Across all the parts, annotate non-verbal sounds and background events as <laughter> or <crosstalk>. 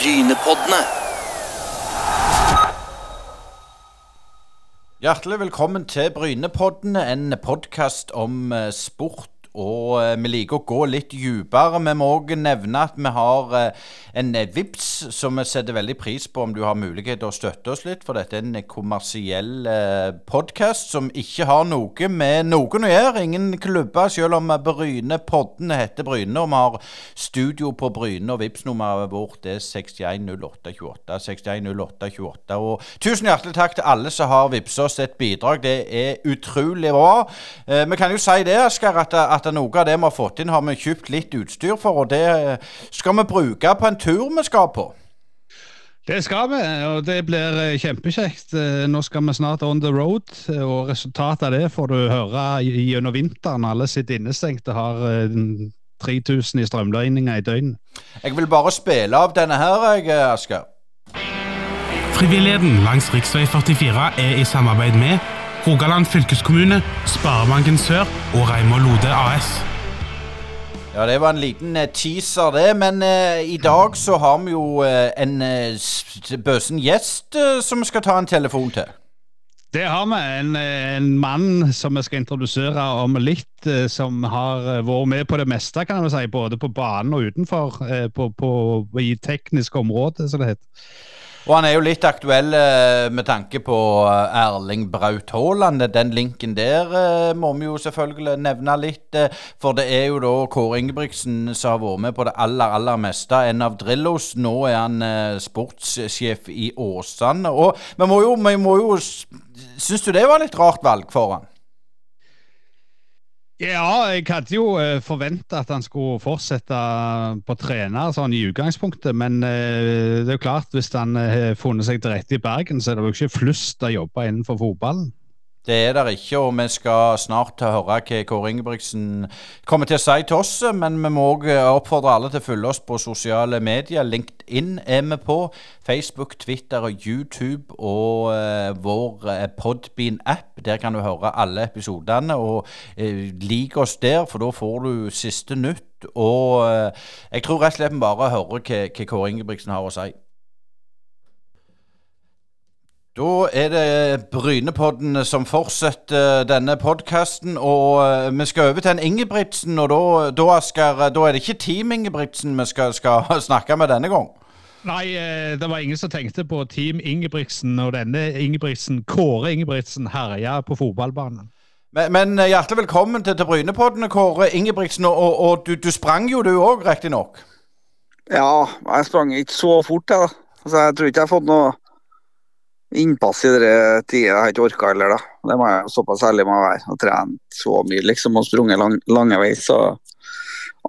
Brynepoddene. Hjertelig velkommen til Brynepoddene, en podkast om eh, sport. Og eh, vi liker å gå litt dypere. Vi må òg nevne at vi har eh, en eh, VIPS som vi setter veldig pris på om du har mulighet til å støtte oss litt. For dette er en kommersiell podkast som ikke har noe med noen å gjøre. Ingen klubber, selv om Bryne podden heter Bryne. Og vi har studio på Bryne, og VIPS-nummeret vårt er 610828. 610828. Og tusen hjertelig takk til alle som har vippsa oss et bidrag. Det er utrolig bra. Vi kan jo si det, Asker, at, at noe av det vi har fått inn, har vi kjøpt litt utstyr for. Og det eh, skal vi bruke på en tur vi skal på. Det skal vi, og det blir eh, kjempekjekt. Eh, Nå skal vi snart on the road, og resultatet av det får du høre gjennom vinteren. Alle sitter innestengte, har eh, 3000 i strømregninger i døgnet. Jeg vil bare spille av denne her, jeg, Asker. Frivilligheten langs rv. 44 er i samarbeid med Rogaland fylkeskommune, Sparebanken Sør og Reimar Lode AS. Ja, det var en liten eh, teaser, det. Men eh, i dag så har vi jo eh, en eh, bøsen gjest eh, som vi skal ta en telefon til. Det har vi. En, eh, en mann som vi skal introdusere om litt, eh, som har vært med på det meste, kan vi si. Både på banen og utenfor, eh, på, på, i teknisk område, som det heter. Og han er jo litt aktuell eh, med tanke på eh, Erling Braut Haaland. Den linken der eh, må vi jo selvfølgelig nevne litt. For det er jo da Kåre Ingebrigtsen som har vært med på det aller, aller meste. En av Drillos. Nå er han sportssjef i Åsane. Og vi må jo, vi må jo Syns du det var litt rart valg for han? Ja, jeg hadde jo forventa at han skulle fortsette på trener sånn i utgangspunktet, men eh, det er jo klart, hvis han eh, har funnet seg til rette i Bergen, så er det jo ikke flust av jobber innenfor fotballen. Det er der ikke, og vi skal snart høre hva Kåre Ingebrigtsen kommer til å si til oss. Men vi må òg oppfordre alle til å følge oss på sosiale medier. LinkedIn er vi på. Facebook, Twitter og YouTube og uh, vår eh, Podbean-app. Der kan du høre alle episodene. Og uh, lik oss der, for da får du siste nytt. Og uh, jeg tror rett og slett vi bare hører hva, Kåre Ingebrigtsen har å si. Da er det Brynepodden som fortsetter denne podkasten. Og eh, vi skal over til en Ingebrigtsen, og da, da, Asker, da er det ikke Team Ingebrigtsen vi skal, skal <laughs> snakke med denne gang. Nei, eh, det var ingen som tenkte på Team Ingebrigtsen og denne Ingebrigtsen, Kåre Ingebrigtsen, herja på fotballbanen. Men, men eh, hjertelig velkommen til, til Brynepodden, Kåre Ingebrigtsen. Og, og, du, du sprang jo du òg, riktignok. Ja, jeg sprang ikke så fort, jeg. Altså, jeg tror ikke jeg har fått noe innpass i det tida. Jeg har ikke orka heller, da. Det må jeg såpass ærlig må å være. Og trent så mye, liksom, og sprunget lang, lange vei. Så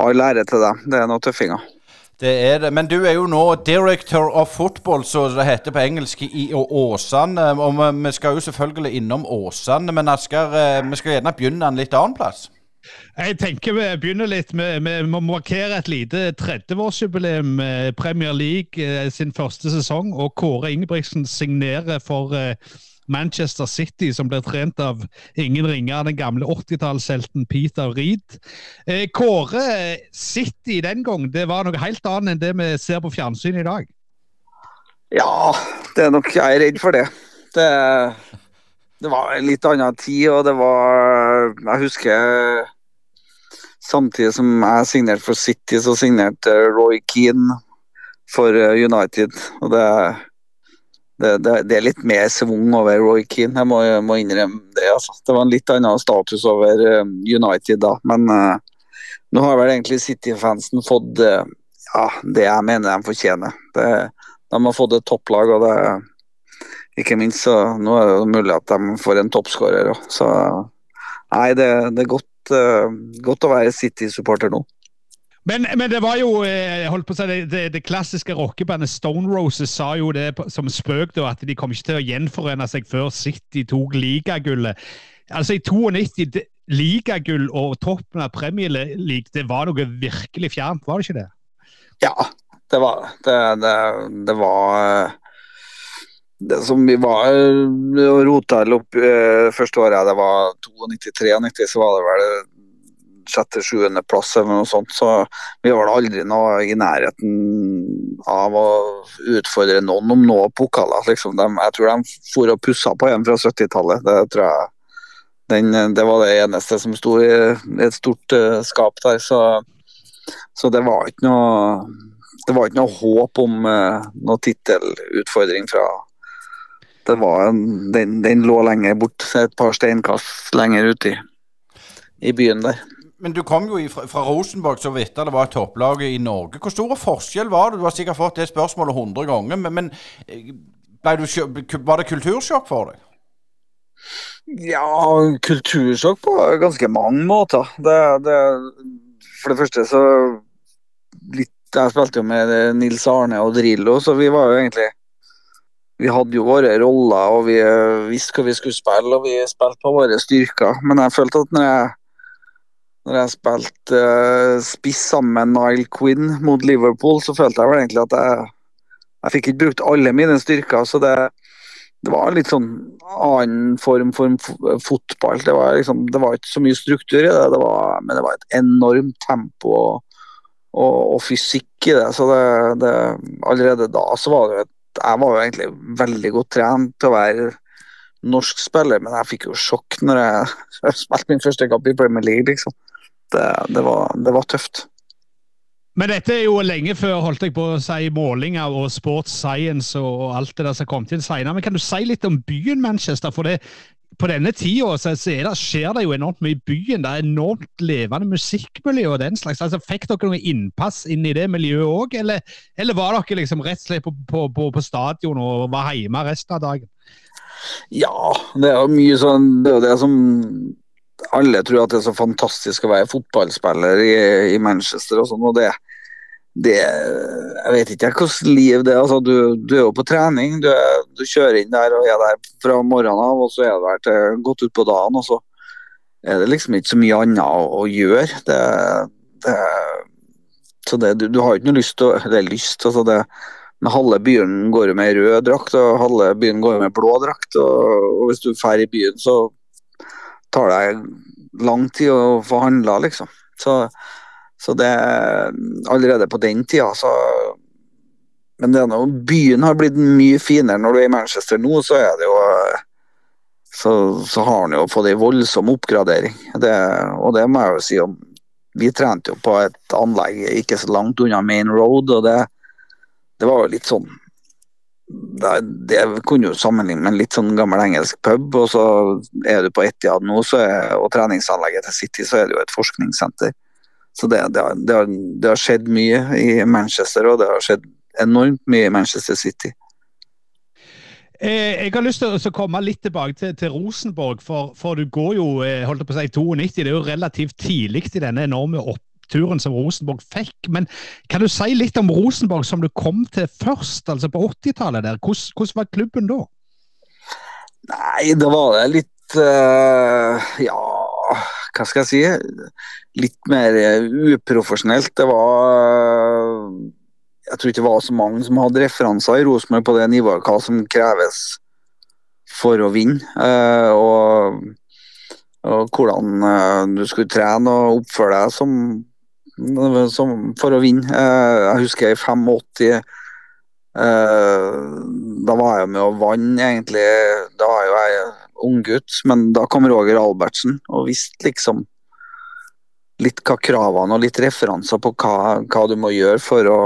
all ære til dem. Det er noen tøffinger. Det er det. Men du er jo nå director of football, som det heter på engelsk, i Åsane. Og vi skal jo selvfølgelig innom Åsane, men Asker, eh, vi skal gjerne begynne en litt annen plass. Jeg tenker vi begynner litt med, Vi må markere et lite 30-årsjubileum. eh, Premier League eh, sin første sesong, og Kåre Ingebrigtsen signerer for eh, Manchester City, som blir trent av ingen ringere den gamle 80-tallshelten Peter Reed. Kåre City den gang, det var noe helt annet enn det vi ser på fjernsyn i dag. Ja, det er nok Jeg er redd for det. Det, det var en litt annen tid, og det var Jeg husker Samtidig som jeg signerte for City, så signerte Roy Keane for eh, United. Og det, det, det, det er litt mer svung over Roy Keane, jeg må, må innrømme det. Altså. Det var en litt annen status over eh, United da, men uh, nå har vel egentlig City-fansen fått uh, ja, det jeg mener de fortjener. De har fått et topplag, og det ikke minst så nå er det jo mulig at de får en toppskårer òg. Så nei, det, det er godt, eh, godt å være City-supporter nå. Men, men det var jo eh, holdt på å si, det, det, det klassiske rockebandet Stone Roses sa jo det som spøk, da, at de kom ikke til å gjenforene seg før City tok ligagullet. Altså I 92 det- ligagull og toppen av Premier League, det var noe virkelig fjernt, var det ikke det? Ja, det var det. Det, det var eh, det som vi var og rota opp eh, første året, det var 92-93, så var det vel sjette-sjuendeplass eller noe sånt. Så vi var da aldri noe i nærheten av å utfordre noen om noe pokaler. Liksom. Jeg tror de for og pussa på en fra 70-tallet. Det den, det var det eneste som sto i et stort uh, skap der. Så, så, det var ikke noe det var ikke noe håp om uh, noe tittelutfordring fra det var en, den, den, lå lenger bort, et par steinkast lenger ute i, i, byen der. Men du kom jo fra, fra Rosenborg, så vidt det var topplaget i Norge. Hvor stor forskjell var det? Du har sikkert fått det spørsmålet 100 ganger, men, men eh, du, var det kultursjokk for deg? Ja, kultursjokk på ganske mange måter. Det, det, for det første så litt, Jeg spilte jo med Nils Arne og Drillo, så vi var jo egentlig Vi hadde jo våre roller, og vi visste hva vi skulle spille, og vi spilte på våre styrker. Men jeg følte at når jeg, når jeg spilte uh, spiss sammen med Nile Quinn mot Liverpool, så følte jeg vel egentlig at jeg jeg fikk ikke brukt alle mine styrker. så det det var litt sånn annen form for fotball. Det var, liksom, det var ikke så mye struktur i det, det var, men det var et enormt tempo og, og, og fysikk i det. Så det, det, allerede da så var det et Jeg var jo egentlig veldig godt trent til å være norsk spiller, men jeg fikk jo sjokk når jeg, <laughs> spilte min første kamp i Premier League, liksom. Det, det, var, det var tøft. Men dette er jo lenge før holdt jeg på å si målinger og sports science og alt det der som kom til senere. Men kan du si litt om byen Manchester? For det, på denne tida så, så det, skjer det jo enormt mye i byen. Det er enormt levende musikkmiljø og den slags. Altså, Fikk dere noe innpass inn i det miljøet òg, eller, eller, var dere liksom rett og slett på, på, på, på stadion og var hjemme resten av dagen? Ja, det er jo mye sånn Det er jo det som alle tror at det er så fantastisk å være fotballspiller i, i Manchester og sånn, og det, det Jeg vet ikke hvordan liv det er. Altså, du, du, er jo på trening. Du, du, kjører inn der og er der fra morgenen av, og så er du der til godt utpå dagen. Og så er det liksom ikke så mye annet å, å gjøre. Det, det, så det, du, du, har ikke noe lyst til å Det er lyst, altså det men halve byen går jo med rød drakt, og halve byen går jo med blå drakt. Og, og hvis du drar i byen, så tar det lang tid å få handla, liksom. Så, så, det Allerede på den tida, så Men det er noe, byen har blitt mye finere når du er i Manchester nå, så er det jo så, så har han jo fått ei voldsom oppgradering. Det, og det må jeg jo si om Vi trente jo på et anlegg ikke så langt unna Main Road, og det, det var jo litt sånn det, det kunne jo sammenligne med en litt sånn gammel engelsk pub. Og så er du på Etiad nå, er, og treningsanlegget til City, så er det jo et forskningssenter. Så det, det, har, det, har, det, har, skjedd mye i Manchester, og det har skjedd enormt mye i Manchester City. Eh, jeg har lyst til å komme litt tilbake til, til Rosenborg, for, for, du går jo eh, holdt på å si 92. Det er jo relativt tidlig i denne enorme oppturen som Rosenborg fikk. Men kan du si litt om Rosenborg som du kom til først, altså på 80-tallet? der? Hvordan, hvordan, var klubben da? Nei, da var det litt uh, Ja, hva skal jeg si? Litt mer eh, uprofesjonelt. Det var Jeg tror ikke det var så mange som hadde referanser i Rosenborg på det nivået, hva som kreves for å vinne. Uh, og og hvordan uh, du skulle trene og oppføre deg som som, for å vinne. Eh, jeg husker i 85 eh, Da var jeg med og vant, egentlig. Da var jo jeg unggutt, men da kom Roger Albertsen og visste liksom litt hva kravene og litt referanser på hva, hva du må gjøre for å,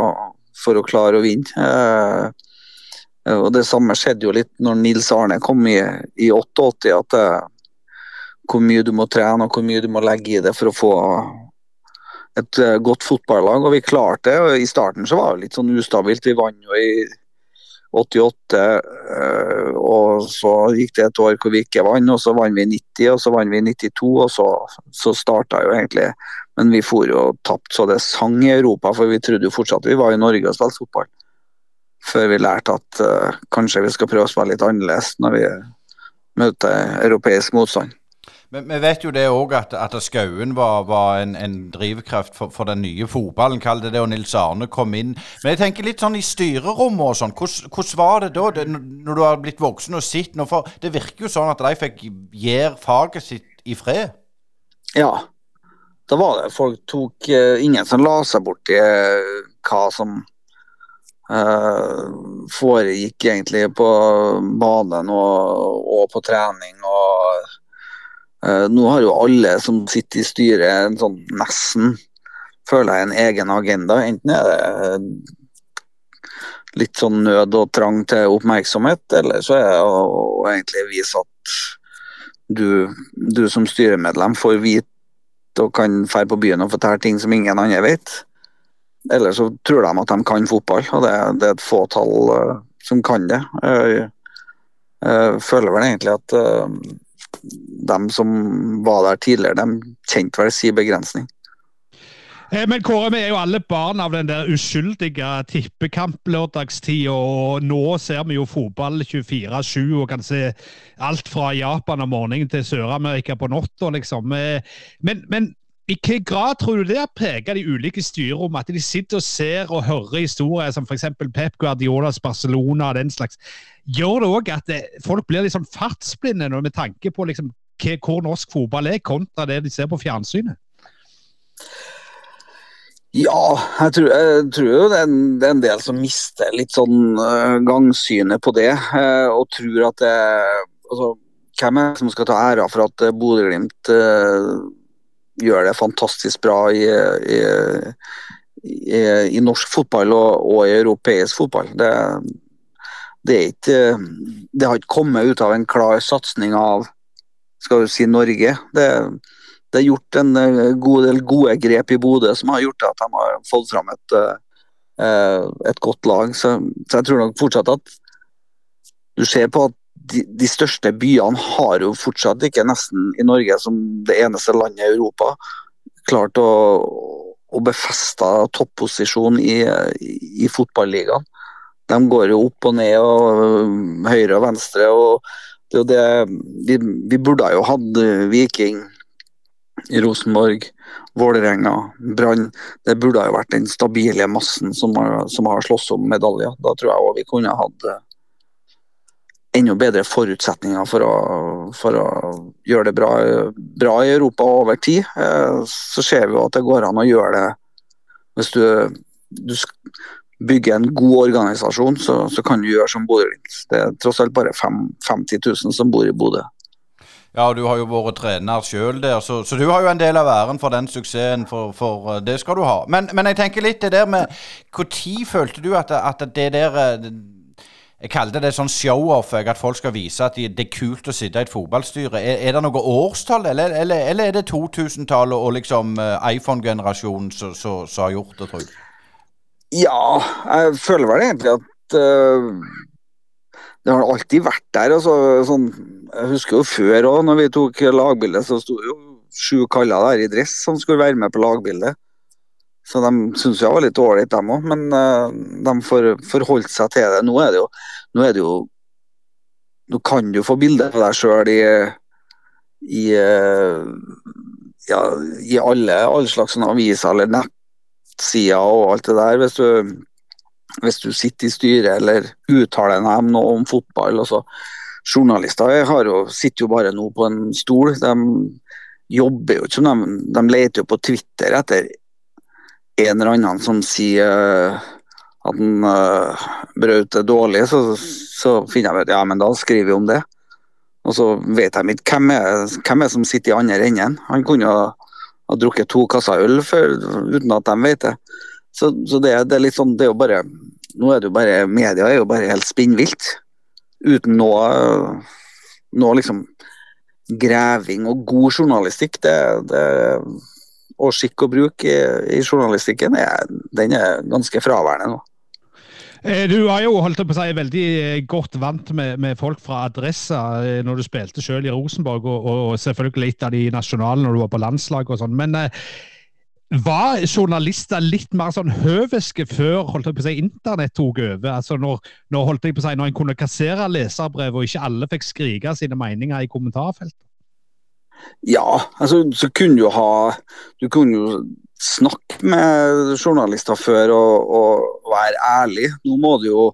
for å klare å vinne. Eh, og Det samme skjedde jo litt når Nils Arne kom i, i 88, at det, hvor mye du må trene og hvor mye du må legge i det for å få, et uh, godt fotballag, og vi klarte det. I starten så var det litt sånn ustabilt. Vi vant jo i 88, uh, eh, og så gikk det et år hvor vi ikke vant, og så vant vi i 90, og så vant vi i 92, og så, så starta jo egentlig Men vi for jo tapt så det sang i Europa, for vi trodde jo fortsatt vi var i Norge og spilte fotball. Før vi lærte at uh, kanskje vi skal prøve å spille litt annerledes når vi møter europeisk motstand. Men vi vet jo det òg at, at Skauen var, var en, en, drivkraft for, for, den nye fotballen, kall det det, og Nils Arne kom inn. Men jeg tenker litt sånn i styrerommet og sånn, hvordan, var det da, det, når du har blitt voksen og sett noe? For det virker jo sånn at de fikk gjøre faget sitt i fred? Ja, da var det folk tok uh, Ingen som la seg borti uh, hva som uh, foregikk egentlig på banen og, og på trening. og nå har jo alle som sitter i styret, sånn nesten føler jeg en egen agenda. Enten er det litt sånn nød og trang til oppmerksomhet, eller så er det å, egentlig vise at du, du som styremedlem får vite og kan dra på byen og fortelle ting som ingen andre vet. Eller så tror de at de kan fotball, og det, det er et fåtall uh, som kan det. Jeg, jeg føler vel egentlig at uh, de som var der tidligere, de kjente vel sin begrensning. Eh, men Kåre, vi er jo alle barn av den der uskyldige tippekamp-lørdagstida. Og nå ser vi jo fotball 24-7 og kan se alt fra Japan om morgenen til Sør-Amerika på natta, liksom. Eh, men, men i hvilken grad tror du det har preget de ulike styrerom, at de sitter og ser og hører historier som f.eks. Pep Guardiolas Barcelona og den slags? Gjør det òg at eh, folk blir liksom fartsblinde med tanke på liksom, hvor norsk fotball er, kontra det de ser på fjernsynet? Ja, jeg tror, jeg tror det er, en, det er, en, del som mister litt sånn uh, gangsynet på det. Uh, og tror at det altså, Hvem er det som skal ta æra for at uh, Bodø-Glimt gjør det fantastisk bra i, i, i, i norsk fotball og, og, i europeisk fotball? Det, det, ikke, det, har ikke kommet ut av en klar satsing av skal vi si Norge. Det det er gjort en eh, god del gode grep i Bodø som har gjort at de har fått fram et, eh, et godt lag. Så, så, jeg tror nok fortsatt at du ser på at de, de, største byene har jo fortsatt ikke nesten i Norge som det eneste landet i Europa klart å, å befeste topposisjon i, i, i fotballigaen. De går jo opp og ned og høyre og venstre. og det, det, vi, vi burde jo hatt Viking Rosenborg, Vålerenga, Brann. Det burde jo vært den stabile massen som har, som har slåss om medaljer. Da tror jeg òg vi kunne hatt eh, enda bedre forutsetninger for å, for å gjøre det bra, bra, i Europa over tid. Så ser vi jo at det går an å gjøre det hvis du, du bygger en god organisasjon, så, så kan du gjøre som Bodø-Glimt. Det er tross alt bare 50 000 som bor i Bodø. Ja, og du har jo vært trener sjøl der, så, så, du har jo en del av æren for den suksessen. For, for eh, det skal du ha. Men, men, jeg tenker litt det der med Når følte du at, at det der eh, jeg kalte det sånn show-off, at folk skal vise at det er kult å sitte i et fotballstyre. Er, er det noe årstall, eller, eller, eller er det 2000-tallet og liksom iPhone-generasjonen som har gjort det, tror du? Ja, jeg føler vel egentlig at uh, det har alltid vært der. Altså, sånn, jeg husker jo før òg, når vi tok lagbildet, så sto jo sju kaller der i dress som skulle være med på lagbildet. Så de syntes jeg var litt ålreit, dem òg. Men uh, de for, forholdt seg til det. Nå er det jo Nå, det jo, nå kan du få bilde av deg sjøl i, i, uh, ja, i alle, alle slags aviser eller nettsider og alt det der. Hvis du hvis du sitter i styret eller uttaler dem noe om fotball. Også. journalister jo, sitter jo bare nå på en stol. De jobber jo ikke som de, de leter jo på Twitter etter en eller annen som sier uh, at han uh, Braut er dårlig, så, så, finner jeg ut ja, men da skriver vi om det. Og så vet jeg ikke hvem er, hvem er som sitter i andre enden. Han kunne ha, ha drukket to kasser øl før, uten at de vet det. Så, så det, det, er litt sånn, det er jo bare Nå er det jo bare Media er jo bare helt spinnvilt. Uten noe, noe liksom greving og god journalistikk. Det, det, og skikk og bruk i, i journalistikken er, den er ganske fraværende nå. Eh, du har jo holdt på å si, veldig eh, godt vant med, med folk fra Adressa eh, når du spilte selv i Rosenborg, og, og selvfølgelig litt av de nasjonale når du var på landslaget og sånn. Men var journalister litt mer sånn høviske før holdt på å si, internett tok over? Altså når, når, holdt jeg på å si, når en kunne kassere leserbrev, og ikke alle fikk skrike sine meninger i kommentarfeltet? Ja, altså så kunne du ha Du kunne jo snakke med journalister før og, og være ærlig. Nå må du jo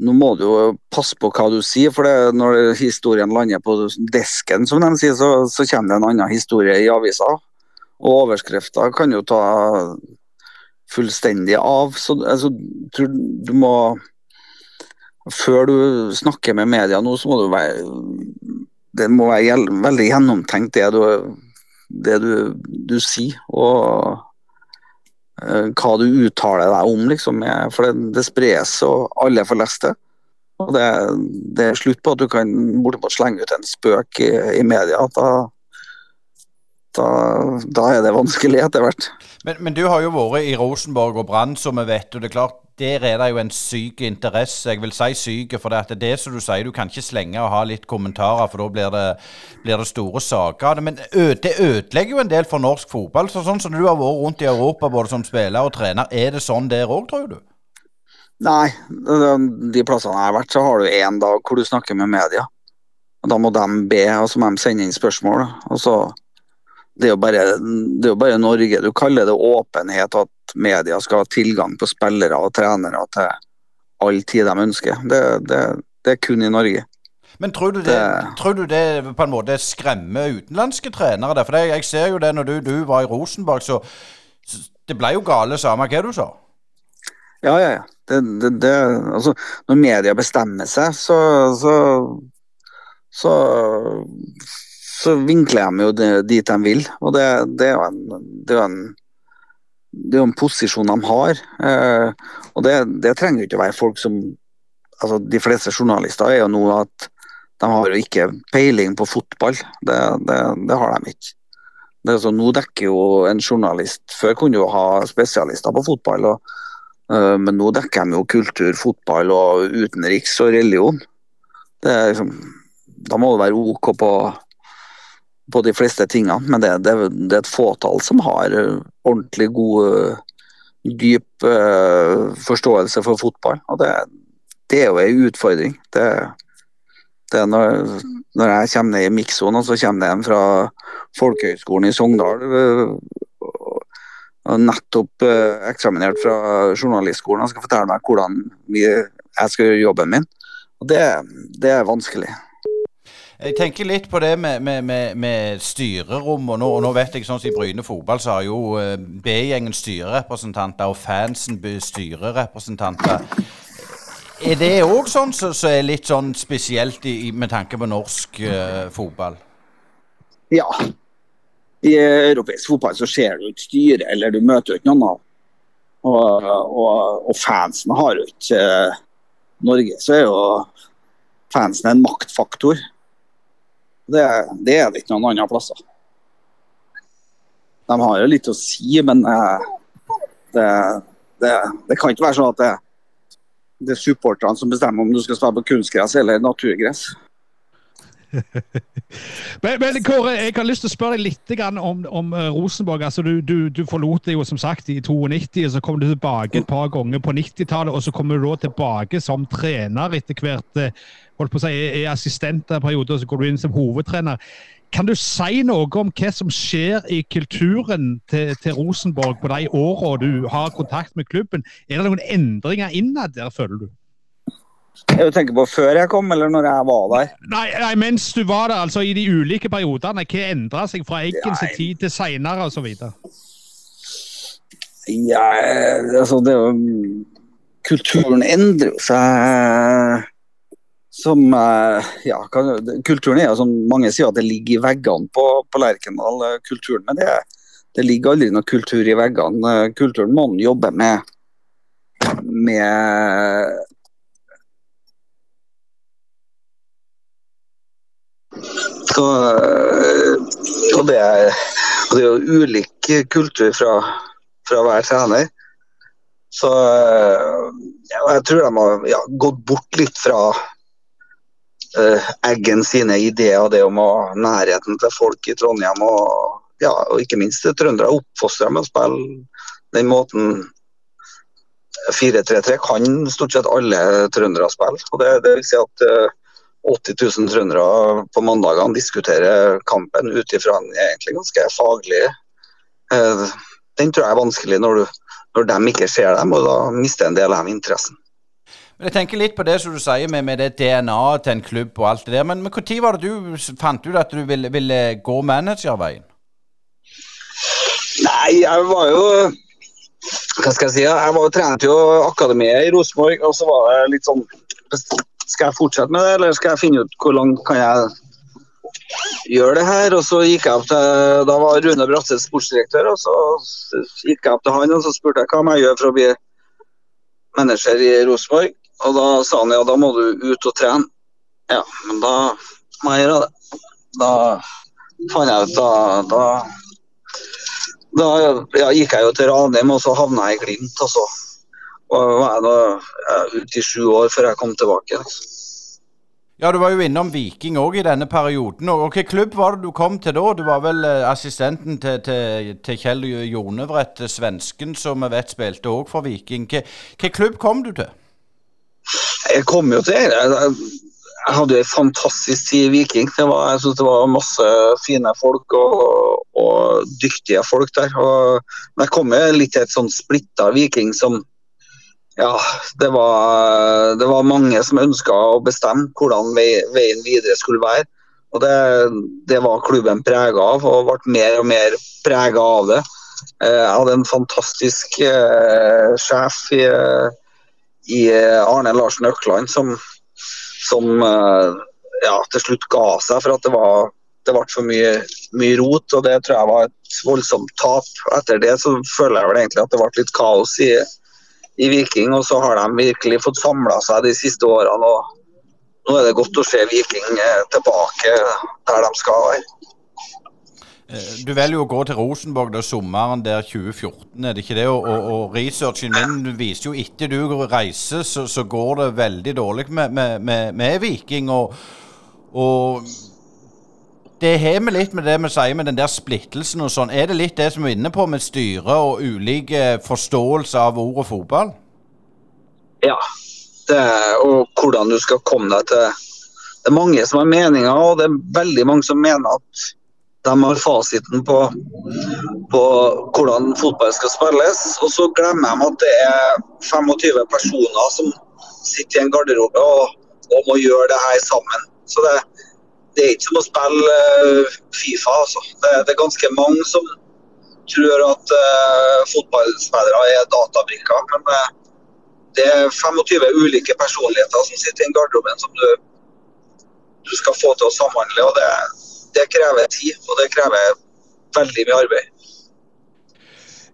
nå må du jo passe på hva du sier, for det, når historien lander på desken, som de sier, så, så kommer det en annen historie i avisa. Og overskrifter kan jo ta fullstendig av. Så altså, tror du må Før du snakker med media nå, så må du være Det må være veldig gjennomtenkt, det du, det du, du sier. Og uh, hva du uttaler deg om, liksom. For det, det spres, og alle får lest det. Og det, det, er slutt på at du kan bortimot slenge ut en spøk i, i media. Da, da, da, er det vanskelig etter hvert. Men, men, du har jo vært i Rosenborg og Brann, som vi vet. og det er klart, Der er det jo en syk interesse. Jeg vil si syk, for det er det som du sier. Du kan ikke slenge og ha litt kommentarer, for da blir det, blir det store saker. Men det ødelegger jo en del for norsk fotball. Så sånn som du har vært rundt i Europa både som spiller og trener, er det sånn der òg, tror du? Nei, de plassene jeg har vært, så har du én dag hvor du snakker med media. Og Da må de be, og så må de sende inn spørsmål. Og så, det, er bare, det er jo bare Norge. Du kaller det åpenhet at media skal ha tilgang på spillere og trenere til all tid de ønsker. Det, det, det er kun i Norge. Men tror du det, tror du det på en måte skremmer utenlandske trenere? For jeg ser jo det når du, du var i Rosenborg, så, så det ble jo gale samme hva du sa. Ja, ja, ja. Det, det, det, altså, når media bestemmer seg, så, så, så, så vinkler de jo det, dit de vil. Og det, det er jo en, det er en, det er en posisjon de har. Eh, og det, det trenger jo ikke å være folk som altså De fleste journalister er jo nå at de har jo ikke peiling på fotball. Det, det har de ikke. Det er så, nå dekker jo en journalist Før kunne jo ha spesialister på fotball. og Eh, men nå dekker de jo kultur, fotball og utenriks og religion. Liksom, da må det være OK på, på de fleste tingene, men det, det, det, er et fåtall som har ordentlig god, dyp uh, forståelse for fotball. Og det, det er jo en utfordring. Det, det når, når jeg kommer ned i Mikson, og så kommer det en fra Folkehøgskolen i Sogndal og nettopp eh, eksaminert fra journalistskolen og skal fortelle meg hvordan jeg skal gjøre jobben min. Og det, det er vanskelig. Jeg tenker litt på det med, med, med, med styrerom. og nå, og nå, vet jeg sånn som I Bryne fotball så har jo eh, B-gjengen styrerepresentanter og fansen styrerepresentanter. Er det òg sånn som så, så er litt sånn spesielt i, med tanke på norsk uh, fotball? Ja, i europeisk fotball så ser du ikke styret, eller du møter jo ikke noen av. Og, og, og, fansen har jo ikke uh, Norge så er jo fansen en maktfaktor. Det, det er det ikke noen andre plasser. De har jo litt å si, men eh, det, det, det, kan ikke være sånn at det, det er supporterne som bestemmer om du skal spille på kunstgress eller naturgress. <laughs> men, men, Kåre, jeg har lyst til å spørre deg litt om, om eh, Rosenborg. Altså, du, du, du, forlot det jo som sagt i 92, og så kom du tilbake et par ganger på 90-tallet. Og så kommer du da tilbake som trener etter hvert. Eh, holdt på å si, er assistent en periode, og så går du inn som hovedtrener. Kan du si noe om hva som skjer i kulturen til, til Rosenborg på de årene du har kontakt med klubben? Er det noen endringer innad der, føler du? Du tenker på før jeg kom, eller når jeg var der? Nei, nei mens du var der, altså i de ulike periodene. Hva endra seg fra Eggens tid til seinere osv.? Ja, altså det jo Kulturen endrer seg som Ja, kulturen er jo som mange sier at det ligger i veggene på, på Lerkendal, kulturen. Men det, det ligger aldri noe kultur i veggene. Kulturen må man jobbe med med Så, og det, er, og det er jo ulik kultur fra, fra hver trener. Så eh, ja, jeg tror de har ja, gått bort litt fra uh, Eggen sine ideer, det om å nærheten til folk i Trondheim. Og, ja, og ikke minst trøndere oppfostra med å spille den måten 4-3-3 kan stort sett alle trøndere spille. Og det, det vil si at uh, 80 000 trøndere på mandagene diskuterer kampen ut ifra en egentlig ganske faglig eh, Den tror jeg er vanskelig når, du, når de ikke ser dem, og da mister en del av dem interessen. Men jeg tenker litt på det som du sier med, med det DNA-et til en klubb og alt det der. Men når var det du fant ut at du ville, ville gå managerveien? Nei, jeg var jo Hva skal jeg si? Jeg var, trente jo akademiet i Rosenborg, og så var det litt sånn Skal jeg fortsette med det, eller skal jeg finne ut hvor langt kan jeg gjøre det her? Og så gikk jeg opp til Da var Rune Bratseth sportsdirektør, og så gikk jeg opp til han og så spurte jeg hva må jeg gjøre for å bli manager i Rosenborg. Og da sa han ja, da må du ut og trene. Ja, men da må jeg gjøre det. Da fant jeg ut da, da da ja, gikk jeg jo til Ranheim, og så havna jeg i Glimt. Og så var jeg da ute i sju år før jeg kom tilbake. Ja, du var jo innom Viking òg i denne perioden. og Hvilken klubb var det du kom til da? Du var vel eh, assistenten til, til, til Kjell Jonevret, svensken som vi vet spilte òg for Viking. Hvilken klubb kom du til? Jeg kom jo til jeg, jeg hadde en fantastisk tid i Viking. Det var, jeg synes det var masse fine folk og, og dyktige folk der. Og, men jeg kom jo litt til et sånn splitta Viking som Ja, det var, det var mange som ønska å bestemme hvordan veien videre skulle være. Og det, det var klubben prega av, og ble mer og mer prega av det. Eh, jeg hadde en fantastisk eh, sjef i, i Arne Larsen Økland som som eh, ja, til slutt ga seg for at det var det ble for mye, mye, rot, og det tror jeg var et voldsomt tap. Etter det så føler jeg vel egentlig at det ble litt kaos i, i Viking, og så har de virkelig fått samla seg de siste årene. og Nå er det godt å se Viking eh, tilbake der de skal være. Eh, du velger jo å gå til Rosenborg da sommeren der 2014, er det ikke det? Og, og researchen min viser jo etter du reiser, så, så går det veldig dårlig med, med, med, med Viking. Og, og det har vi litt med det vi sier med den der splittelsen og sånn. Er det litt det som vi er inne på med styre og ulike forståelse av ordet fotball? Ja. Det, og hvordan du skal komme deg til Det er mange som har meninger, og det er veldig mange som mener at de har fasiten på, på, hvordan fotball skal spilles. Og så glemmer de at det er 25 personer som sitter i en garderobe og, og må gjøre det her sammen. Så det, det, er ikke som å spille uh, Fifa, altså. Det, det, er ganske mange som tror at uh, fotballspillere er databrikker. Men uh, det er 25 ulike personligheter som sitter i en garderobe som du, du skal få til å samhandle. og det det krever tid, og det krever veldig mye arbeid.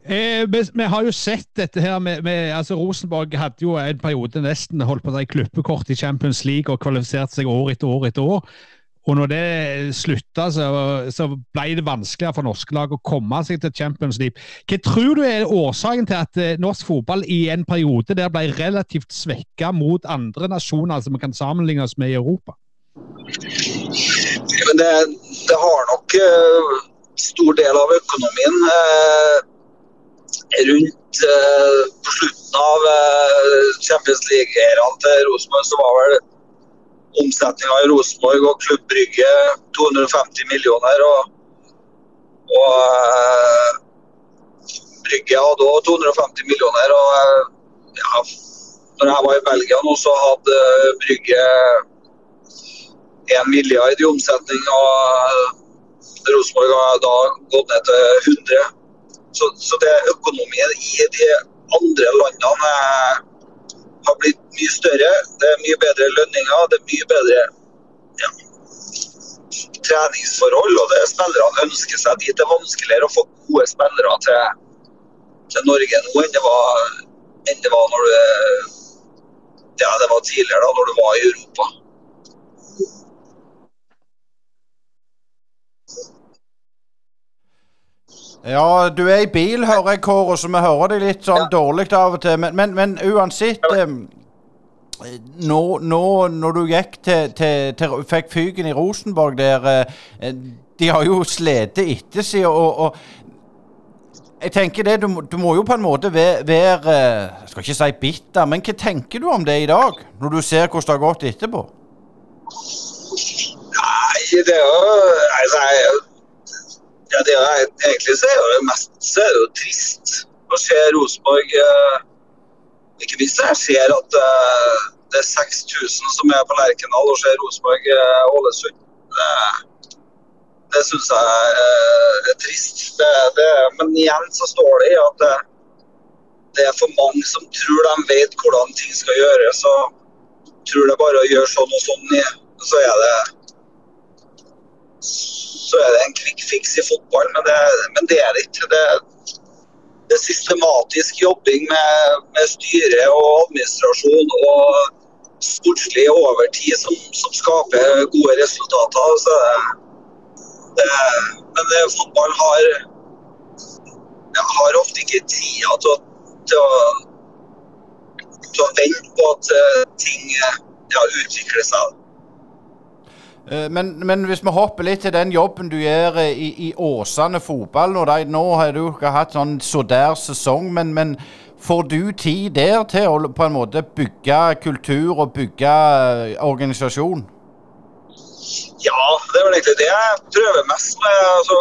Eh, vi, vi, har jo sett dette her med, med, altså Rosenborg hadde jo en periode nesten holdt på å si klippekort i Champions League og kvalifiserte seg år etter år etter år. Og når det slutta, så, så, ble det vanskeligere for norske lag å komme seg til Champions League. Hva tror du er årsaken til at eh, norsk fotball i en periode der ble relativt svekka mot andre nasjoner som vi kan sammenligne oss med i Europa? Det, det har nok uh, stor del av økonomien. Uh, rundt uh, på slutten av Champions League-æraen til Rosenborg så var vel omsetninga i Rosenborg og Klubb Brygge 250 millioner. Og, og Brygge hadde òg 250 millioner. Og ja, når jeg var i Belgia nå, så hadde Brygge 1 milliard i omsetning. og Rosenborg har da gått ned til 100. Så, så det økonomien i de andre landene har blitt mye større. Det er mye bedre lønninger, det er mye bedre ja, treningsforhold. og det Spillerne ønsker seg dit. Det er vanskeligere å få gode spillere til, til Norge nå enn det var, enn det var når du ja, det var tidligere, da, når du var i Europa. Ja, du er i bil, hører jeg, Kåre, så vi hører deg litt sånn ja. dårlig av og til. Men, men, men uansett eh, nå, nå, når du gikk til, til, til Fikk fyken i Rosenborg der eh, De har jo slitt etter seg, og, og, jeg tenker det, du, du, må jo på en måte være, være Jeg skal ikke si bitter, men hva tenker du om det i dag? Når du ser hvordan det har gått etterpå? Nei, det er jo altså, ja, det er, egentlig så er det mest så er det jo trist å se Rosenborg eh, Ikke minst jeg ser at eh, det er 6000 som er på Lerkendal og ser Rosenborg-Ålesund. Eh, det syns jeg er trist. Det, det, men igjen så står det i at det, det, er for mange som tror de vet hvordan ting skal gjøres. Og tror det bare å gjøre sånn og sånn, så er det så er det en quick fix i fotball, men det, men det er det ikke. Det, det er systematisk jobbing med, med styre og administrasjon og sportslig over tid som, som skaper gode resultater. Så det, men fotball har, har ofte ikke tida til, til, til, å vente på at uh, ting ja, utvikler seg. Eh, men, men, hvis vi hopper litt til den jobben du gjør i, i Åsane fotball Nå, nå har du ikke hatt sånn så der sesong, men, men, får du tid der til å på en måte bygge kultur og bygge eh, organisasjon? Ja, det er vel egentlig det jeg prøver mest med. Altså,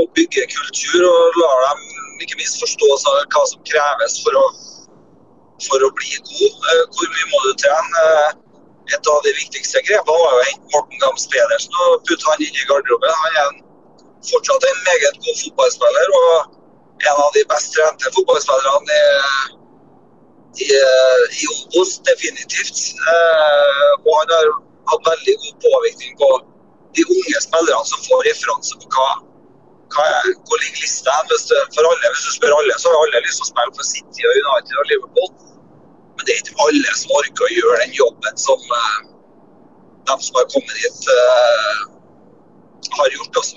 å bygge kultur og la dem ikke minst forstå hva som kreves for å, for å bli god. Eh, hvor mye må du trene? Et av de viktigste grepene var å hente Morten Gams Pedersen og putte han inn i garderoben. Han er en, fortsatt en meget god fotballspiller og en av de best trente fotballspillerne i, i, i Obos, definitivt. Eh, og han har hatt veldig god påvirkning på de unge spillerne som får referanse på hva, hva er, hvor ligger lista alle. Hvis du spør alle, så har alle lyst til å spille for City og United og Liverpool. Det er ikke alle som orker å gjøre den jobben som uh, de som har kommet hit, uh, har gjort. Også.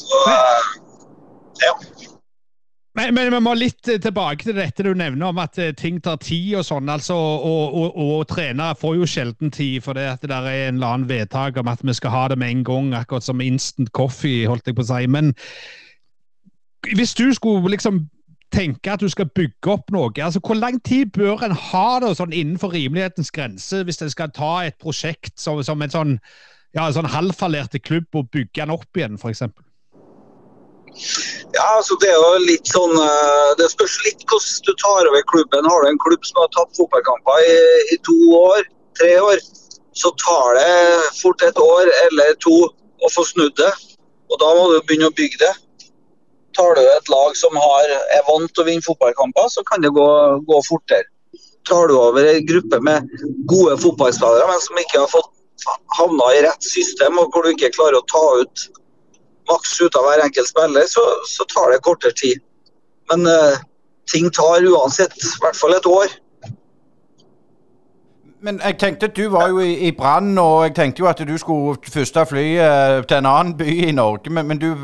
så uh, ja. Men, men, vi må litt tilbake til dette du nevner om at ting tar tid og sånn. altså, Og, og, og trenere får jo sjelden tid, for det at det der er en eller annen vedtak om at vi skal ha det med en gang, akkurat som instant coffee, holdt jeg på å si. Men hvis du skulle liksom tenker at du skal bygge opp noe. Altså, Hvor lang tid bør en ha det sånn innenfor rimelighetens grense hvis en skal ta et prosjekt som, som en sånn, ja, sånn halvfallerte klubb og bygge den opp igjen, f.eks.? Ja, altså det er jo litt sånn eh, Det spørs litt hvordan du tar over klubben. Har du en klubb som har tatt fotballkamper i, i to år, tre år, så tar det fort et år eller to å få snudd det. Og da må du begynne å bygge det. Tar du et lag som har, er vant til å vinne fotballkamper, så kan det gå, gå fortere. Tar du over en gruppe med gode fotballspillere, men som ikke har fått havna i rett system, og hvor du ikke klarer å ta ut maks ut av hver enkelt spiller, så, så tar det kortere tid. Men uh, ting tar uansett i hvert fall et år. Men jeg tenkte at du var jo i, i Brann, og jeg tenkte jo at du skulle første fly uh, til en annen by i Norge. Men, men du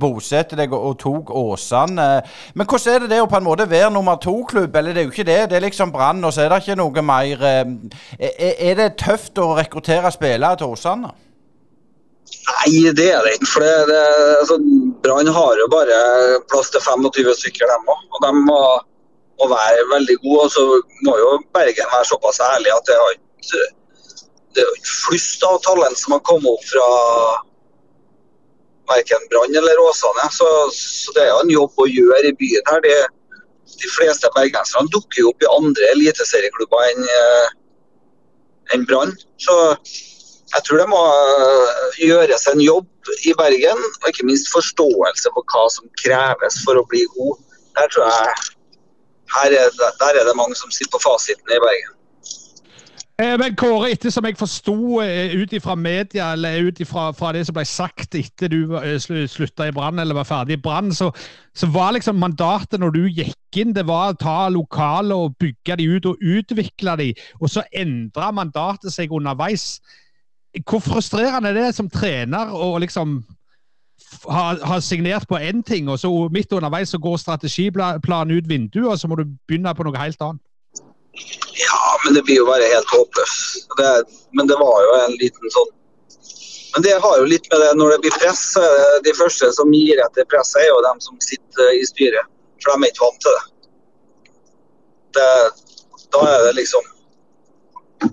bosatte deg og, og, tok Åsane. Men hvordan er det det å på en måte være nummer to-klubb? Eller det er jo ikke det. Det er liksom Brann, og så er det ikke noe mer uh, er, det tøft å rekruttere spillere til Åsane? Nei, det er det ikke. For det, det, altså, Brann har jo bare plass til 25 stykker, dem òg. Og de må å være veldig god. Og så må jo Bergen være såpass ærlig at det har ikke det er ikke flust av talent som har kommet opp fra verken Brann eller Åsane. Så, så, det er jo en jobb å gjøre i byen her. Det, de fleste bergenserne dukker jo opp i andre eliteserieklubber enn eh, en Brann. Så jeg tror det må eh, gjøres en jobb i Bergen, og ikke minst forståelse for hva som kreves for å bli god. Der tror jeg er der er det mange som sitter på fasiten i Bergen. Eh, men Kåre, etter som jeg forsto eh, ut ifra media, eller ut ifra det som ble sagt etter du eh, slutta i Brann eller var ferdig i Brann, så, så, var liksom mandatet når du gikk inn, det var å ta lokale og bygge de ut og utvikle de, og så endra mandatet seg underveis. Hvor frustrerende er det som trener å liksom har, har signert på én ting, og så midt underveis så går strategiplanen ut vinduet, og så må du begynne på noe helt annet? Ja, men det blir jo bare helt håpløst. Men det var jo en liten sånn Men det har jo litt med det når det blir press. De første som gir etter presset, er jo dem som sitter i styret. For de er ikke vant til det. det da er det liksom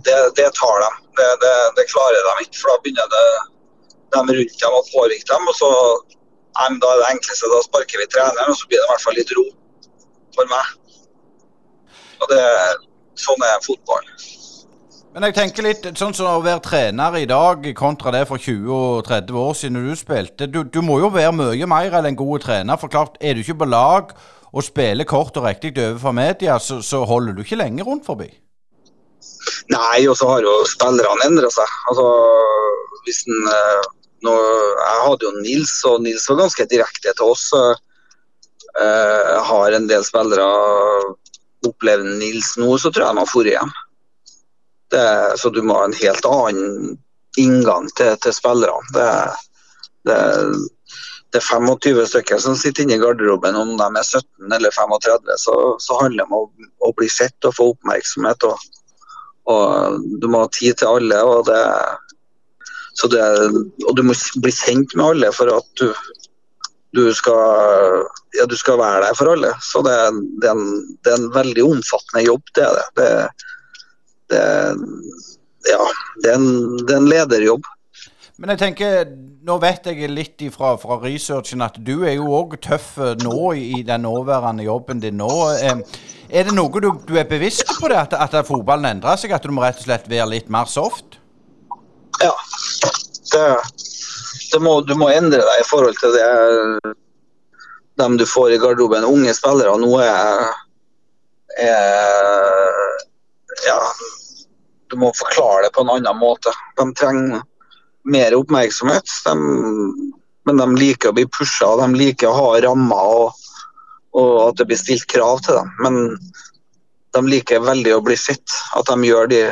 Det, det tar. Det, det, det klarer de ikke, for da begynner det dem rundt dem og påvirke dem. og så nei, Da er det enkleste da sparker vi treneren, og så blir det i hvert fall litt ro for meg. Og det, Sånn er fotball. Men jeg tenker litt sånn som å være trener i dag kontra det for 20 og 30 år siden du spilte. Du, du må jo være mye mer enn en god trener. For klart, er du ikke på lag og spiller kort og riktig overfor media, så, så holder du ikke lenge rundt forbi. Nei, og så har jo spillerne endra seg. Altså, hvis den, eh, nå, jeg hadde jo Nils, og Nils var ganske direkte til oss. Jeg har en del spillere opplevd Nils nå, så tror jeg de har dratt hjem. Det, så du må ha en helt annen inngang til, til spillerne. Det, det, det, er 25 stykker som sitter inne i garderoben, om de er 17 eller 35, så, så handler det om å, å, bli sett og få oppmerksomhet. Og, og Du må ha tid til alle. og det det, og du må bli kjent med alle for at du, du, skal, ja, du skal være der for alle. Så det, det, er, en, er en veldig omfattende jobb, det er det. det, ja, det er, en, er en lederjobb. Men jeg tenker, nå vet jeg litt fra, fra researchen at du er jo òg tøff nå i den nåværende jobben din nå. Er det noe du, du er bevisst på det, at, at fotballen endrer seg? At du må rett og slett være litt mer soft? Ja. Det, det må, du må endre deg i forhold til det dem du får i garderoben. Unge spillere nå er, er Ja, du må forklare det på en annen måte. De trenger mer oppmerksomhet. De, men de liker å bli pusha, de liker å ha rammer og, og, at det blir stilt krav til dem. Men de liker veldig å bli sett. At de gjør de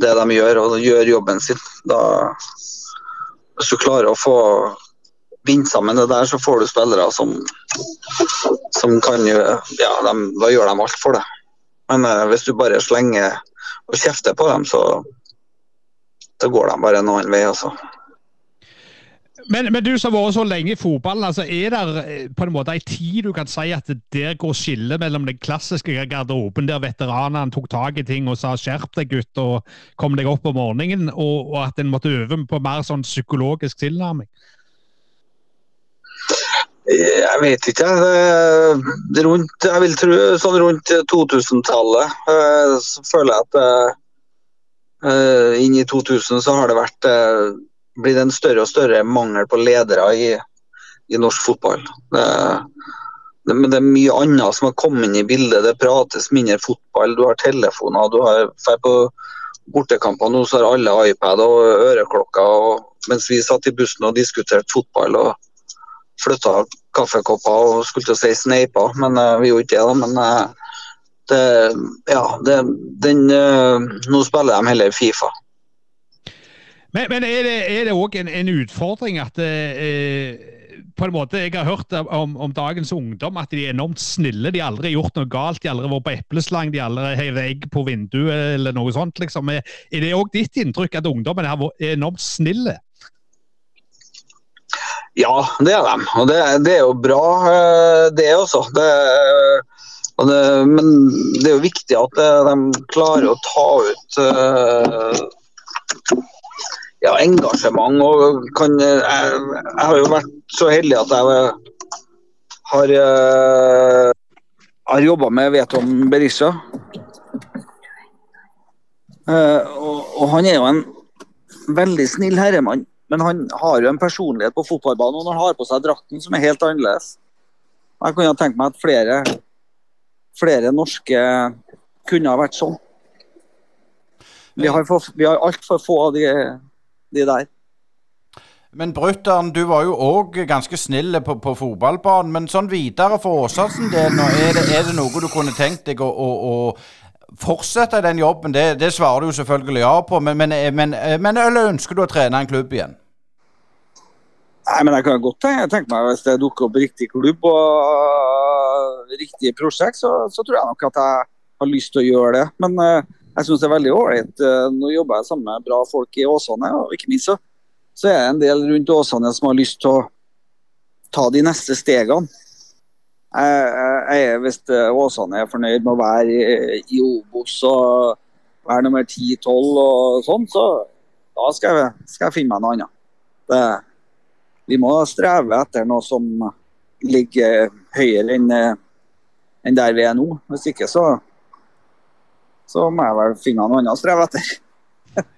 det de gjør, og gjør jobben sin. Da, hvis du klarer å få binde sammen det der, så får du spillere som, som kan gjøre Ja, da gjør de alt for det. Men eh, hvis du bare slenger og kjefter på dem, så da går de bare en annen vei. altså. Men, men, du som har vært så lenge i fotballen, altså, er det eh, på en måte en tid du kan si at der går skillet mellom den klassiske garderoben, der veteranene tok tak i ting og sa 'skjerp deg, gutt', og kom deg opp om morgenen, og, og at en måtte øve på mer sånn psykologisk tilnærming? Jeg vet ikke. Rundt, jeg vil tro sånn rundt 2000-tallet eh, føler jeg at uh, inn i 2000 så har det vært blitt en større og større mangel på ledere i, i norsk fotball. Det, det, men det er mye annet som har kommet inn i bildet. Det prates mindre fotball, du har telefoner. du har På bortekamper nå så har alle iPad og øreklokker. Og mens vi satt i bussen og diskuterte fotball og flytta kaffekopper og skulle til å si sneiper, men uh, vi gjorde ikke det. da, men uh, det, ja, det, den, uh, nå spiller de heller Fifa. Men, men er det òg en, en, utfordring at eh, på en måte, Jeg har hørt om, om, dagens ungdom at de er enormt snille. De har aldri gjort noe galt. De har aldri vært på epleslang, de har aldri hevet egg på vinduet eller noe sånt. liksom. Er, det òg ditt inntrykk at ungdommen er enormt snille? Ja, det er de. Og det, det er jo bra, eh, det også. Det, det, men det er jo viktig at eh, de klarer å ta ut uh, ja, engasjement. og kan, jeg, jeg, har jo vært så heldig at jeg har, uh, har jobba med Veton Berisha. Uh, og, og, han er jo en veldig snill herremann, men han har jo en personlighet på fotballbanen og han har på seg drakten som er helt annerledes. Jeg kunne tenkt meg at flere, flere norske kunne ha vært sånn. Vi har, for, vi har altfor få av de de der. Men Brutter'n, du var jo òg ganske snill på, på, fotballbanen. Men sånn videre for Åsatsen del, er er det noe du kunne tenkt deg å, å, å fortsette den jobben? Det, det, svarer du selvfølgelig ja på, men, men, men, men, eller ønsker du å trene en klubb igjen? Nei, men jeg kan godt tenke meg Hvis det dukker opp riktig klubb og riktig prosjekt, så, så, tror jeg nok at jeg har lyst til å gjøre det. Men uh, jeg syns det er veldig ålreit. Eh, nå jobber jeg sammen med bra folk i Åsane, og ikke minst så, så er det en del rundt Åsane som har lyst til å ta de neste stegene. Jeg, jeg hvis eh, Åsane er fornøyd med å være i, i Obos og være nummer 10-12 og sånn, så da skal jeg, skal jeg, finne meg noe annet. Det, vi må streve etter noe som ligger høyere enn, enn der vi er nå. Hvis ikke så så må jeg vel finne noe annet å streve etter. <laughs>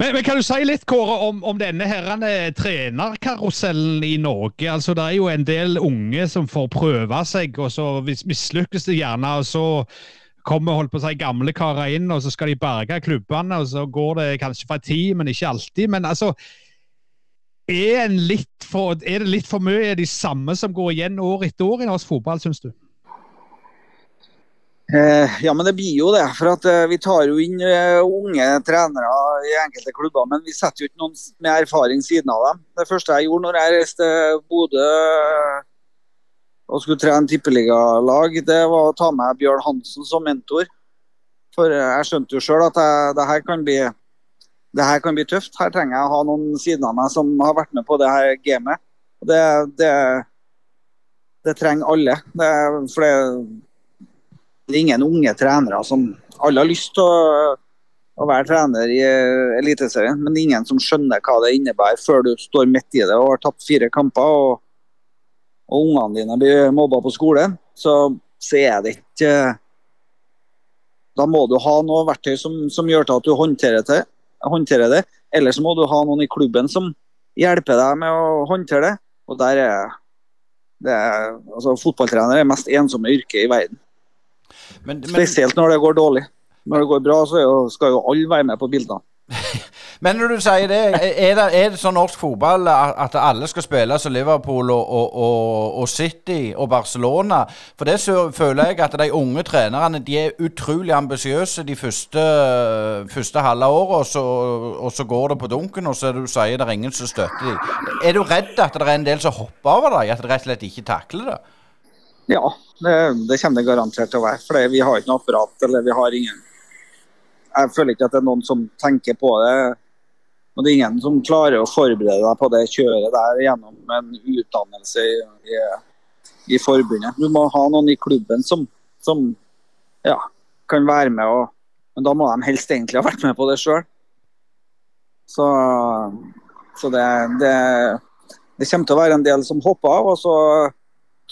Men, men, kan du si litt, Kåre, om, om denne herrene trenerkarusellen i Norge? Altså, Det er jo en del unge som får prøve seg, og så mislykkes det gjerne. og så kommer holdt på å si, gamle karer inn, og så skal de berge klubbene. og Så går det kanskje fra tid, men ikke alltid. Men altså, er, for, er det litt for mye de samme som går igjen år etter år i norsk fotball, syns du? Eh, ja, men det blir jo det. For at eh, vi tar jo inn eh, unge trenere i enkelte klubber, men vi setter jo ikke noen med erfaring siden av dem. Det første jeg gjorde når jeg reiste til Bodø og skulle trene tippeligalag, det var å ta med Bjørn Hansen som mentor. For jeg skjønte jo sjøl at jeg, det, her kan bli, det her kan bli tøft. Her trenger jeg å ha noen siden av meg som har vært med på det her gamet. Det, det, det trenger alle. Det, for det det er ingen unge trenere som Alle har lyst til å, å være trener i uh, Eliteserien, men ingen som skjønner hva det innebærer før du står midt i det og har tapt fire kamper og, og ungene dine blir mobba på skolen. Så, så er det ikke uh, Da må du ha noe verktøy som, som gjør til at du håndterer, til, håndterer det. Eller så må du ha noen i klubben som hjelper deg med å håndtere det. Og der er det er, altså, Fotballtrener er det mest ensomme yrket i verden. Men, men, Spesielt når det går dårlig. Når det går bra, så jo, skal jo alle være med på bildene. <laughs> Men når du sier det, er det, er det sånn norsk fotball at alle skal spille som Liverpool og, og, og, City og Barcelona? For det så føler jeg at de unge trenerne de er utrolig ambisiøse de første, første halve året, og, og, så går det på dunken, og så du sier det er ingen som støtter dem. Er du redd at det er en del som hopper over deg, at de rett og slett ikke takler det? Ja, det, det, kommer det garantert til å være. For vi har ikke noe apparat. eller vi har ingen Jeg føler ikke at det er noen som tenker på det. Og det er ingen som klarer å forberede deg på det kjøret der gjennom en utdannelse i, i, i forbundet. Du må ha noen i klubben som, som ja, kan være med. Og, men da må de helst egentlig ha vært med på det sjøl. Så, så det, det, det kommer til å være en del som hopper av. og så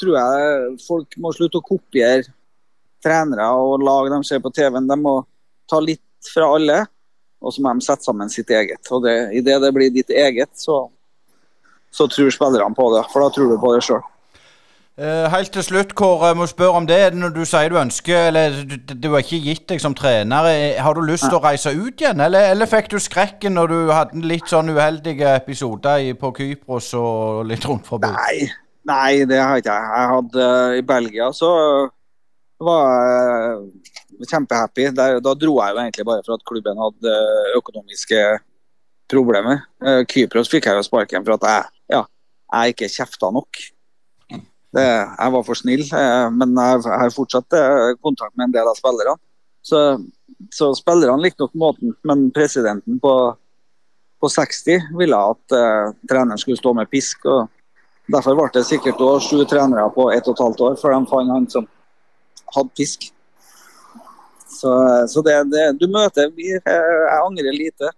tror jeg folk må slutte å kopiere trenere og lag de ser på TV-en. De må ta litt fra alle, og så må de sette sammen sitt eget. Og det, Idet det blir ditt eget, så, så tror spillerne på det. For da tror du på det sjøl. Uh, helt til slutt, Kåre, må spørre om det. Når du sier du ønsker Eller du, har ikke gitt deg som trener. Eh, har du lyst til å reise ut igjen, eller, eller, fikk du skrekken når du hadde litt sånn uheldige episoder på Kypros og litt rundt forbi? Nei, Nei, det har ikke jeg. Jeg hadde uh, I Belgia så var jeg kjempehappy. Der, da dro jeg jo egentlig bare for at klubben hadde økonomiske problemer. Uh, Kypros fikk jeg jo sparken for at jeg, ja, jeg ikke kjefta nok. Det, jeg var for snill, uh, men jeg, har fortsatt kontakt med en del av spillerne. Så, så spillerne likte nok måten, men presidenten på, på 60 ville at treneren skulle stå med pisk. og Derfor ble det sikkert sju trenere på ett og et halvt år før de fant han som hadde pisk. Så, så det, det, du møter Jeg angrer lite.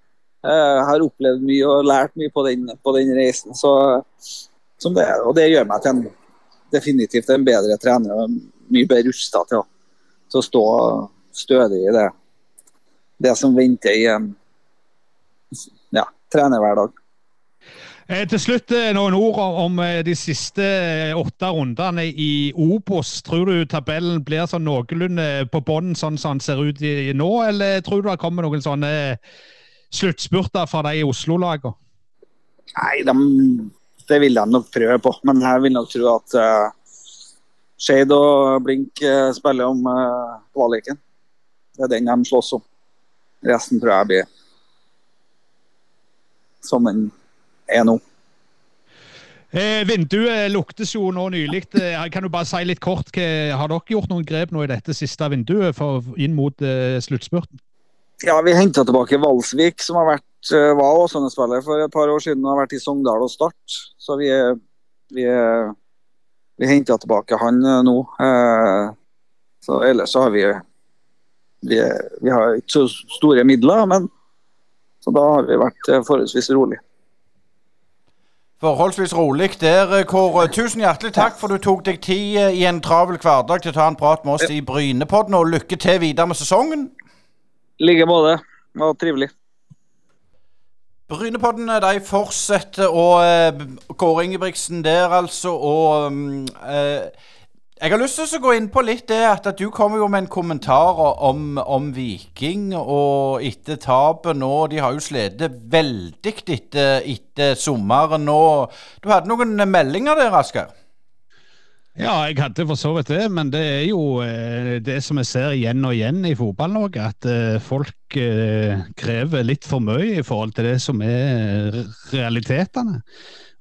Jeg har opplevd mye og lært mye på den, på den reisen. Så, det, og det gjør meg til en, definitivt en bedre trener og mye bedre rusta til, å stå stødig i det, det som venter i en ja, trenerhverdag. Eh, til slutt eh, noen ord om eh, de siste åtte rundene i Obos. Tror du tabellen blir sånn noenlunde på bånn sånn som den ser ut i, nå, eller tror du det kommer noen sånne sluttspurter fra de Oslo-lagene? Nei, de, det vil de nok prøve på. Men jeg vil nok tro at uh, Skeid og Blink uh, spiller om uh, kvaliken. Det er den de slåss om. Resten tror jeg blir som den er nå. Eh, vinduet luktes jo nå nylig. jeg kan du bare si litt kort, Har dere gjort noen grep nå i dette siste vinduet for, inn mot eh, sluttspurten? Ja, vi henta tilbake Valsvik, som har vært, eh, var Åsane-spiller for et par år siden. og Har vært i Sogndal og Start. Så vi, vi, vi henta tilbake han eh, nå. Så ellers så har vi vi, vi har ikke så store midler, men så da har vi vært forholdsvis rolig. Forholdsvis rolig der, Kåre. Tusen hjertelig takk for du tok deg tid eh, i en travel hverdag til å ta en prat med oss i Brynepodden, og lykke til videre med sesongen. I like måte. Det var trivelig. Brynepodden de fortsetter, og eh, Kåre Ingebrigtsen der, altså. Og eh, jeg har lyst til å gå inn på litt det at, du kommer jo med en kommentar om, om Viking og etter tapet nå. De har jo slitt veldig etter, etter sommeren nå. Du hadde noen meldinger der, Asker? Ja, jeg hadde for så vidt det, men det er jo eh, det som jeg ser igjen og igjen i Fotball-Norge, at eh, folk eh, krever litt for mye i forhold til det som er realitetene.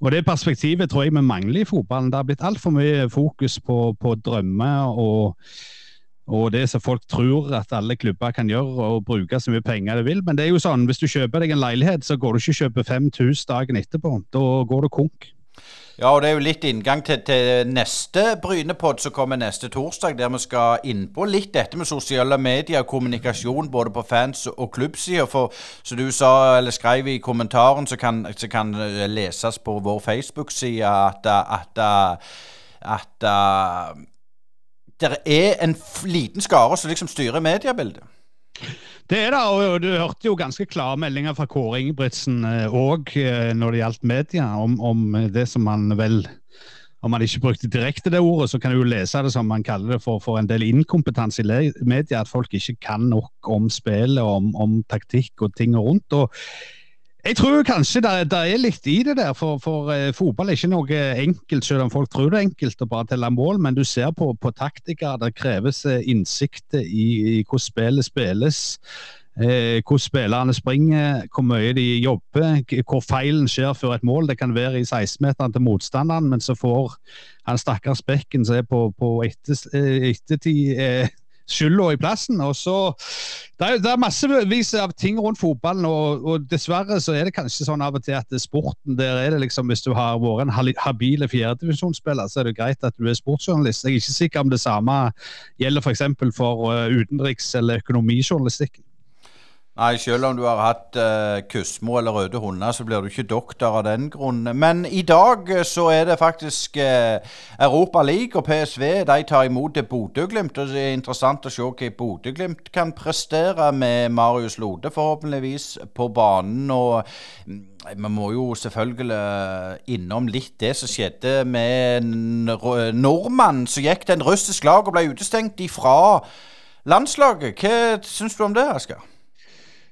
Og Det perspektivet tror jeg vi mangler i fotballen. Det har blitt altfor mye fokus på, på drømmer og, og, det som folk tror at alle klubber kan gjøre og bruke så mye penger de vil. Men det er jo sånn, hvis du kjøper deg en leilighet, så går du ikke og kjøper 5000 dagen etterpå. Da går du konk. Ja, og det er jo litt inngang til, til neste Brynepod som kommer neste torsdag, der vi skal innpå litt dette med sosiale medier og kommunikasjon både på fans- og klubbsida. For som du sa, eller skrev i kommentaren, så kan, det leses på vår Facebook-side at, at, at, at det er en liten skare som liksom styrer mediebildet. Det er det, og du hørte jo ganske klare meldinger fra Kåre Ingebrigtsen òg eh, eh, når det gjaldt media, om, om, det som man vel Om man ikke brukte direkte det ordet, så kan du jo lese det som man kaller det for, for en del inkompetanse i media, at folk ikke kan nok om spillet, om, om taktikk og ting rundt. og jeg tror kanskje det, det, er litt i det der, for, for uh, fotball er ikke noe enkelt, selv om folk tror det er enkelt å bare telle mål. Men du ser på, på taktikere, det kreves uh, innsikt i, i, hvordan spillet spilles. Uh, hvordan spillerne springer, hvor mye de jobber, hvor feilen skjer før et mål. Det kan være i 16-meteren til motstanderen, men så får han stakkars Bekken som er på, på etter, ettertid skylda i plassen. og så det er, det er massevis av ting rundt fotballen, og, og, dessverre så er det kanskje sånn av og til at sporten der er det liksom Hvis du har vært en habile fjerdedivisjonsspiller, så er det greit at du er sportsjournalist. Jeg er ikke sikker om det samme gjelder f.eks. for, for uh, utenriks- eller økonomijournalistikken. Nei, selv om du har hatt uh, Kusmo eller Røde hunder, så blir du ikke doktor av den grunn. Men i dag uh, så er det faktisk uh, Europa League, og PSV de tar imot Bodø-Glimt. Og det er interessant å se hva Bodø-Glimt kan prestere med Marius Lode, forhåpentligvis, på banen. Og mm, vi må jo selvfølgelig innom litt det som skjedde med en nordmann som gikk til en russisk lag og ble utestengt ifra landslaget. Hva syns du om det, Asker?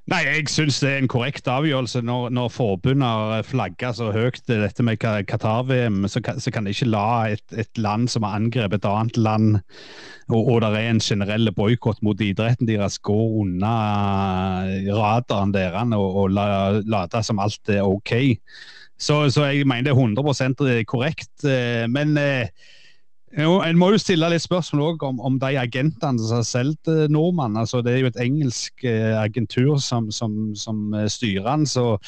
Nei, Jeg syns det er en korrekt avgjørelse. Når, når forbundet har flagga så høyt dette med Qatar-VM, så, så, kan de ikke la et, et, land som har angrepet et annet land, og, og det er en generell boikott mot idretten deres, gå unna radaren deres og, og late som alt er OK. Så, så jeg mener det er 100% korrekt. Eh, men eh, jo, En må jo stille litt spørsmål om, om, de agentene som har solgt nordmenn, nordmann. Altså, det er jo et engelsk eh, agentur som, som, som eh, styrer den. Så,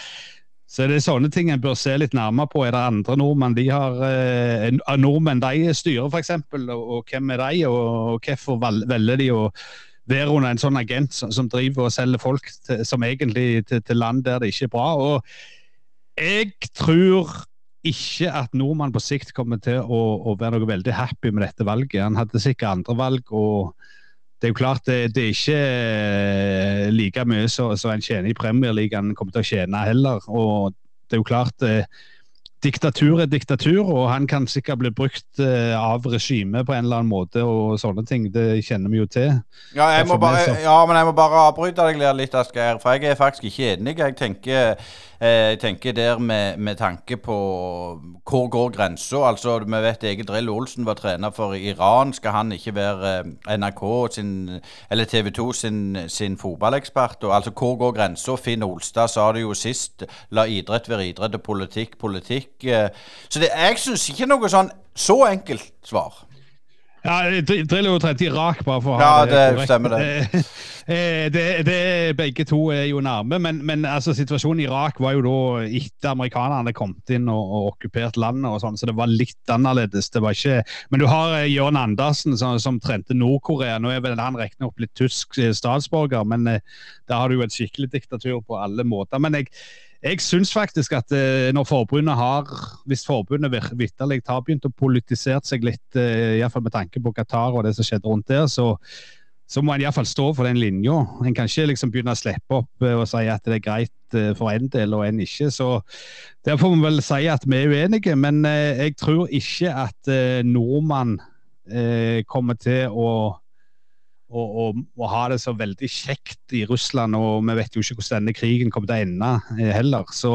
så det sånne ting en bør se litt nærmere på. Er det andre nordmenn de har, eh, nordmenn de styrer, f.eks.? Og, og hvem er de, og, og hvorfor velger de å være under en sånn agent som, som driver og selger folk til, som egentlig til, til land der det ikke er bra? og jeg tror ikke at nordmann på sikt kommer til å, å, være noe veldig happy med dette valget. Han hadde sikkert andre valg. og det er jo klart det, det er ikke eh, like mye som en tjener i Premier League han kommer til å tjene heller. og det er jo klart eh, Diktatur er diktatur, og han kan sikkert bli brukt uh, av regimet på en eller annen måte. og sånne ting, Det kjenner vi jo til. Ja, jeg må bare, ja men jeg må bare avbryte deg litt, Asgeir. For jeg er faktisk ikke enig. Jeg tenker Eh, jeg tenker der med, med, tanke på hvor går grensa. Altså, vi vet Egil Drill Olsen var trener for Iran. Skal han ikke være eh, NRK sin, eller TV 2 sin, sin fotballekspert? Og, altså, hvor går grensa? Finn Olstad sa det jo sist. La idrett være idrett og politikk politikk. Eh. Så det, jeg syns ikke noe sånn så enkelt svar. Ja, Drillo jo trente Irak, bare for å ha ja, det, det stemmer det. <laughs> Eh, det, det. Begge to er jo nærme, men, men altså, situasjonen i Irak var jo da etter amerikanerne kom inn og, og okkupert landet, og sånn, så det var litt annerledes. Det var ikke, Men du har eh, Jørn Andersen som, som trente Nord-Korea. Nå er vel han riktignok litt tysk statsborger, men der har du jo et skikkelig diktatur på alle måter. men jeg jeg syns faktisk at eh, når forbundet har, hvis forbundet vitterlig har begynt å politisere seg litt, eh, iallfall med tanke på Qatar og det som skjedde rundt der, så, så må en iallfall stå for den linja. En kan ikke liksom begynne å slippe opp og si at det er greit for en del og en ikke. Så der får vi vel si at vi er uenige. Men jeg tror ikke at nordmann kommer til å og, og, og, ha det så veldig kjekt i Russland. Og vi vet jo ikke hvordan denne krigen kommer til å ende eh, heller. Så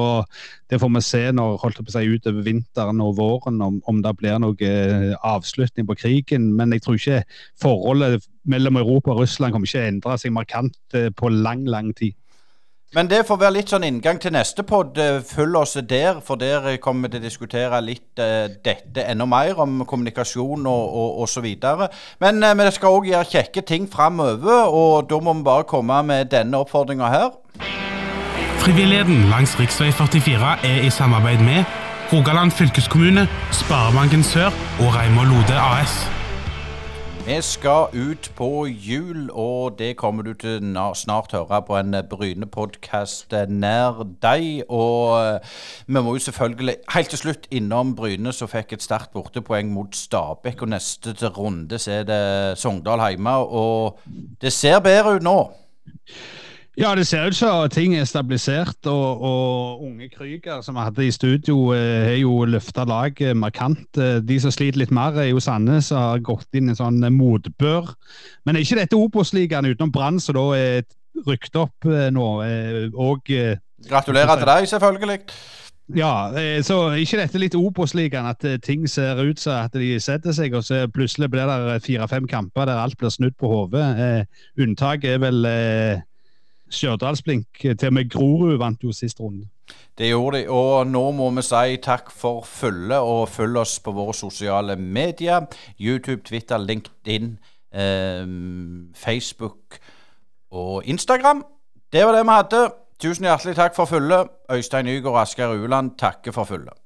det får vi se når holdt på å si utover vinteren og våren, om, om det blir noe eh, avslutning på krigen. Men jeg tror ikke forholdet mellom Europa og Russland kommer ikke å endre seg markant eh, på lang, lang tid. Men det får være litt sånn inngang til neste pod. Eh, følg oss der, for der kommer vi til å diskutere litt uh, dette enda mer, om kommunikasjon og, og, og så videre. Men uh, vi skal òg gjøre kjekke ting framover, og da må vi bare komme med denne oppfordringa her. Frivilligheten langs rv. 44 er i samarbeid med Rogaland fylkeskommune, Sparebanken Sør og Reimar Lode AS. Vi skal ut på jul, og det kommer du til snart høre på en Bryne-podkast nær deg. Og eh, vi må jo selvfølgelig helt til slutt innom Bryne, som fikk et sterkt bortepoeng mot Stabæk. Og neste runde så er det Sogndal hjemme, og det ser bedre ut nå. Ja, det ser ut som ting er stabilisert, og, og unge Krüger som vi hadde i studio, eh, har jo løfta laget markant. Eh, de som sliter litt mer, er jo Sandnes, som har gått inn i en sånn motbør. Men er ikke dette Obos-ligaen utenom Brann, som da er rykket opp eh, nå? Og Gratulerer til deg, selvfølgelig. Ja, så ikke dette litt Obos-ligaen, at ting ser ut som at de setter seg, og så plutselig blir det fire-fem kamper der alt blir snudd på hodet. Unntaket er vel Stjørdalsblink. Til og med Grorud vant jo sist runde. Det gjorde de, og nå må vi si takk for følget, og følg oss på våre sosiale medier. YouTube, Twitter, LinkedIn, eh, Facebook og Instagram. Det var det vi hadde. Tusen hjertelig takk for følget. Øystein Nygaard og Asgeir Ueland takker for følget.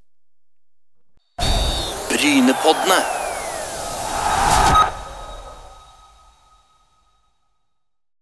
Brynepoddene.